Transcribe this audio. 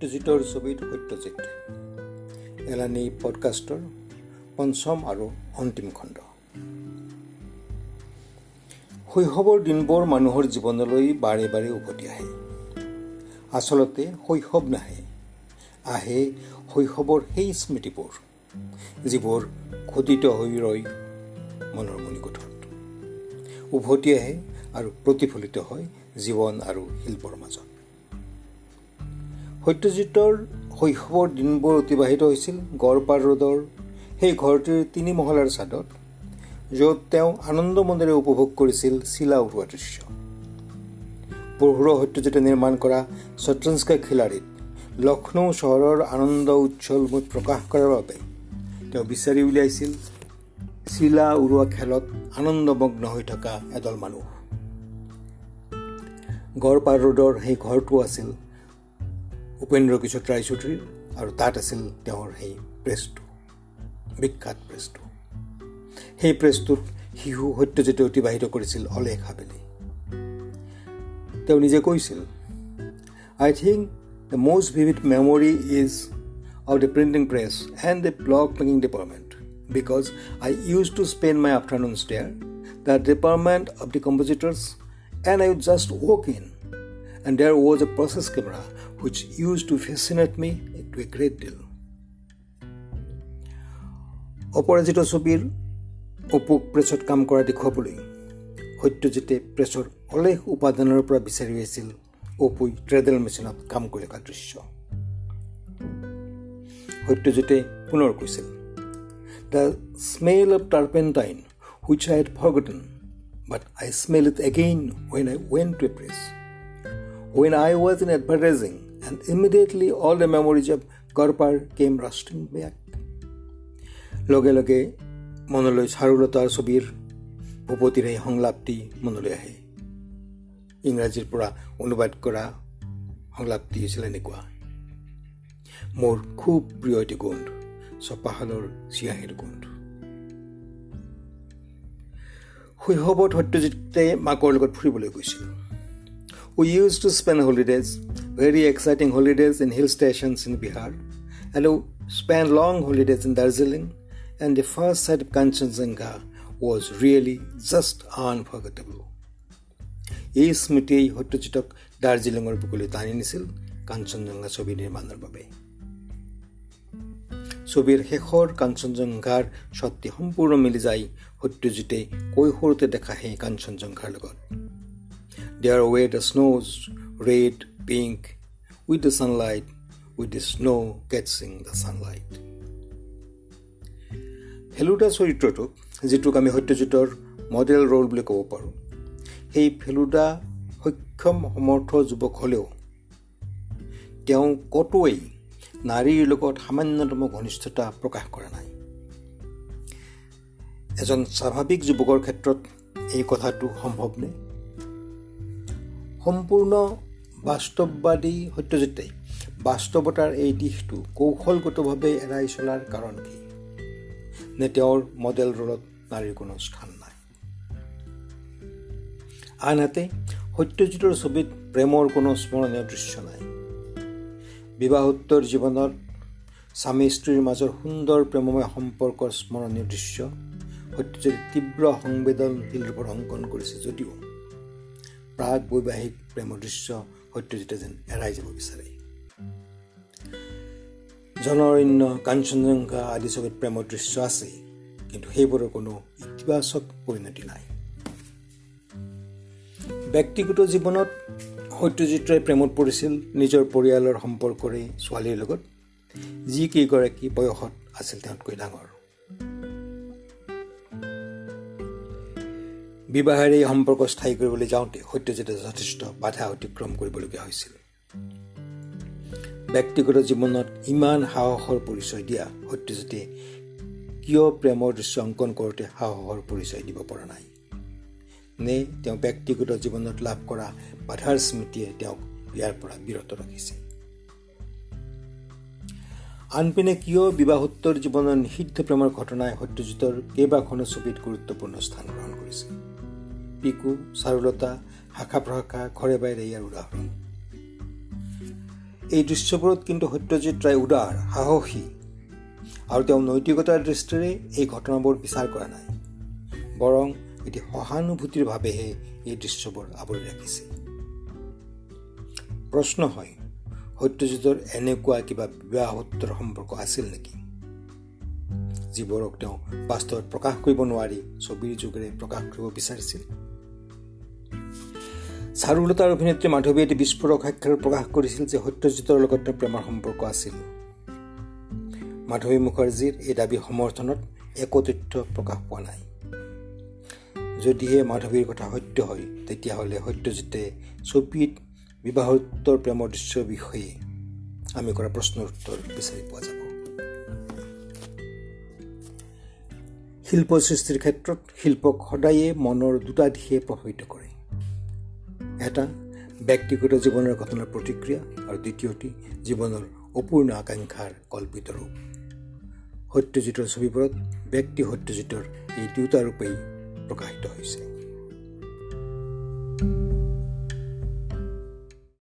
সত্যজিতৰ ছবিত সত্যজিত এলানি পডকাষ্টৰ পঞ্চম আৰু অন্তিম খণ্ড। শৈশৱৰ দিনবোৰ মানুহৰ জীৱনলৈ বাৰে বাৰে উভতি আহে। আচলতে শৈশৱ নাহে আহে শৈশৱৰ সেই স্মৃতিবোৰ যিবোৰ খোদিত হৈ ৰয় মনৰ মণিকোঠত। উভতি আহে আৰু প্ৰতিফলিত হয় জীৱন আৰু শিল্পৰ মাজত। সত্যজিতৰ শৈশৱৰ দিনবোৰ অতিবাহিত হৈছিল গড়পাৰ ৰোডৰ সেই ঘৰটিৰ তিনি মহলাৰ ছাদত য'ত তেওঁ আনন্দ মনেৰে উপভোগ কৰিছিল চিলা উৰোৱা দৃশ্য। পৰশুৰ সত্যজিতে নিৰ্মাণ কৰা শতৰঞ্জকা খিলাৰীত লক্ষ্ণৌ চহৰৰ আনন্দ উজ্জ্বলমূত প্ৰকাশ কৰাৰ বাবে তেওঁ বিচাৰি উলিয়াইছিল চিলা উৰোৱা খেলত আনন্দমগ্ন হৈ থকা এদল মানুহ। গড়পাৰ ৰোডৰ সেই ঘৰটো আছিল উপেন্দ্ৰ কিশোৰ ৰায়চৌধুৰীৰ আৰু তাত আছিল তেওঁৰ সেই প্ৰেছটো বিখ্যাত প্ৰেছটো। সেই প্ৰেছটোত শিশু সত্যজিতে অতিবাহিত কৰিছিল অলেখ হাবেলি। তেওঁ নিজে কৈছিল I think the most vivid memory is of the printing press and the block making department because I use to spend my afternoons there the department of the compositors and I would just work in and there was a process camera which use to fascinate me to a great deal Aparajito ছবিৰ অপুক প্ৰেছত কাম কৰা দেখুৱাবলৈ সত্যজিতে প্ৰেছৰ অলেখ উপাদানৰ পৰা বিচাৰি আহিছিল অপুই ট্ৰেডেল মেচিনত কাম কৰি থকা দৃশ্য। সত্যজিতে পুনৰ কৈছিল the smell of turpentine which I had forgotten but I smell it again when I when to a press when I was in advertising and immediately all the memories of Garpar came rushing back লগে লগে মনলৈ চাৰুলতাৰ ছবিৰ ভূপতিৰ সেই সংলাপটি মনলৈ আহে ইংৰাজীৰ পৰা অনুবাদ কৰা সংলাপটি হৈছিল এনেকুৱা মোৰ খুব প্ৰিয় এটি গোন্ধ চপাহালৰ চিয়াহীৰ গোন্ধ শৈশৱত সত্যজিতে মাকৰ লগত ফুৰিবলৈ গৈছিল we use to spend holidays very exciting holidays in hill stations in Bihar and spend long holidays in Darjeeling and the first sight of Kanchenjunga was really just unforgettable. এই স্মৃতিয়েই সত্যজিতক দাৰ্জিলিঙৰ বুকুলৈ টানি নিছিল কাঞ্চনজংঘা ছবি নিৰ্মাণৰ বাবে ছবিৰ শেষৰ কাঞ্চনজংঘাৰ স্বত্তি সম্পূৰ্ণ মিলি যায় সত্যজিতে কৈশোৰতে দেখা সেই কাঞ্চনজংঘাৰ লগত there way the snows red pink with the sunlight with the snow' catching the sunlight Feluda চৰিত্ৰটোক যিটোক আমি সত্যজিতৰ মডেল ৰ'ল বুলি ক'ব পাৰোঁ। সেই ফেলুদা সক্ষম সমৰ্থ যুৱক হ'লেও তেওঁ কতোৱেই নাৰীৰ লগত সামান্যতম ঘনিষ্ঠতা প্ৰকাশ কৰা নাই। এজন স্বাভাৱিক যুৱকৰ ক্ষেত্ৰত এই কথাটো সম্ভৱনে সম্পূৰ্ণ বাস্তৱবাদী সত্যজিতে বাস্তৱতাৰ এই দিশটো কৌশলগতভাৱে এৰাই চলাৰ কাৰণ কি? নে তেওঁৰ মডেল ৰোলত নাৰীৰ কোনো স্থান নাই? আনহাতে সত্যজিতৰ ছবিত প্ৰেমৰ কোনো স্মৰণীয় দৃশ্য নাই। বিবাহোত্তৰ জীৱনত স্বামী স্ত্ৰীৰ মাজৰ সুন্দৰ প্ৰেমময় সম্পৰ্কৰ স্মৰণীয় দৃশ্য সত্যজিত তীব্ৰ সংবেদনশীল ৰূপত অংকন কৰিছে যদিও প্ৰাক বৈবাহিক প্ৰেমৰ দৃশ্য সত্যজিতে যেন এৰাই যাব বিচাৰে। জনৰণ্য কাঞ্চনজংঘা আদি ছবিত প্ৰেমৰ দৃশ্য আছে কিন্তু সেইবোৰৰ কোনো ইতিবাচক পৰিণতি নাই। ব্যক্তিগত জীৱনত সত্যজিতে প্ৰেমত পৰিছিল নিজৰ পৰিয়ালৰ সম্পৰ্কৰে ছোৱালীৰ লগত। যি কেইগৰাকী বয়সত আছিল তেওঁতকৈ ডাঙৰ। বিবাহেৰে এই সম্পৰ্ক স্থায়ী কৰিবলৈ যাওঁতে সত্যজিতে যথেষ্ট বাধা অতিক্ৰম কৰিবলগীয়া হৈছিল। ব্যক্তিগত জীৱনত ইমান সাহসৰ পৰিচয় দিয়া সত্যজিতে কিয় প্ৰেমৰ দৃশ্য অংকন কৰোঁতে সাহসৰ পৰিচয় দিব পৰা নাই? নে তেওঁ ব্যক্তিগত জীৱনত লাভ কৰা বাধাৰ স্মৃতিয়ে তেওঁক ইয়াৰ পৰা বিৰত ৰাখিছে? আনপিনে কিয় বিবাহোত্তৰ জীৱনৰ নিষিদ্ধ প্ৰেমৰ ঘটনাই সত্যজিতৰ কেইবাখনো ছবিত গুৰুত্বপূৰ্ণ স্থান গ্ৰহণ কৰিছে? পিকু চাৰুলতা শাখা প্ৰশাখা ঘৰে বাহিৰে ইয়াৰ উদাহৰণ। এই দৃশ্যবোৰত কিন্তু সত্যজিৎ ৰায় উদাৰ সাহসী আৰু তেওঁ নৈতিকতাৰ দৃষ্টিৰে এই ঘটনাবোৰ বিচাৰ কৰা নাই। বৰং এটি সহানুভূতিৰ ভাৱেহে এই দৃশ্যবোৰ আৱৰি ৰাখিছে। প্ৰশ্ন হয় সত্যজিতৰ এনেকুৱা কিবা বিবাহোত্তৰ সম্পৰ্ক আছিল নেকি? যিবোৰক তেওঁ বাস্তৱত প্ৰকাশ কৰিব নোৱাৰি ছবিৰ যোগেৰে প্ৰকাশ কৰিব বিচাৰিছিল। চাৰুলতাৰ অভিনেত্ৰী মাধৱীয়ে এটি বিস্ফোৰক সাক্ষাৎ প্ৰকাশ কৰিছিল যে সত্যজিতৰ লগত তেওঁ প্ৰেমৰ সম্পৰ্ক আছিল। মাধৱী মুখাৰ্জীৰ এই দাবী সমৰ্থনত একো তথ্য প্ৰকাশ পোৱা নাই। যদিহে মাধৱীৰ কথা সত্য হয় তেতিয়াহ'লে সত্যজিতে ছবিত বিবাহোত্তৰ প্ৰেমৰ দৃশ্যৰ বিষয়ে আমি কৰা প্ৰশ্নৰ উত্তৰ বিচাৰি পোৱা যাব। শিল্প সৃষ্টিৰ ক্ষেত্ৰত শিল্পক সদায়ে মনৰ দুটা দিশে প্ৰভাৱিত কৰে। এটা ব্যক্তিগত জীৱনৰ ঘটনাৰ প্ৰতিক্ৰিয়া আৰু দ্বিতীয়টি জীৱনৰ অপূৰ্ণ আকাংক্ষাৰ কল্পিত ৰূপ। সত্যজিতৰ ছবিবোৰত ব্যক্তি সত্যজিতৰ এই দুটা ৰূপেই প্ৰকাশিত হৈছে।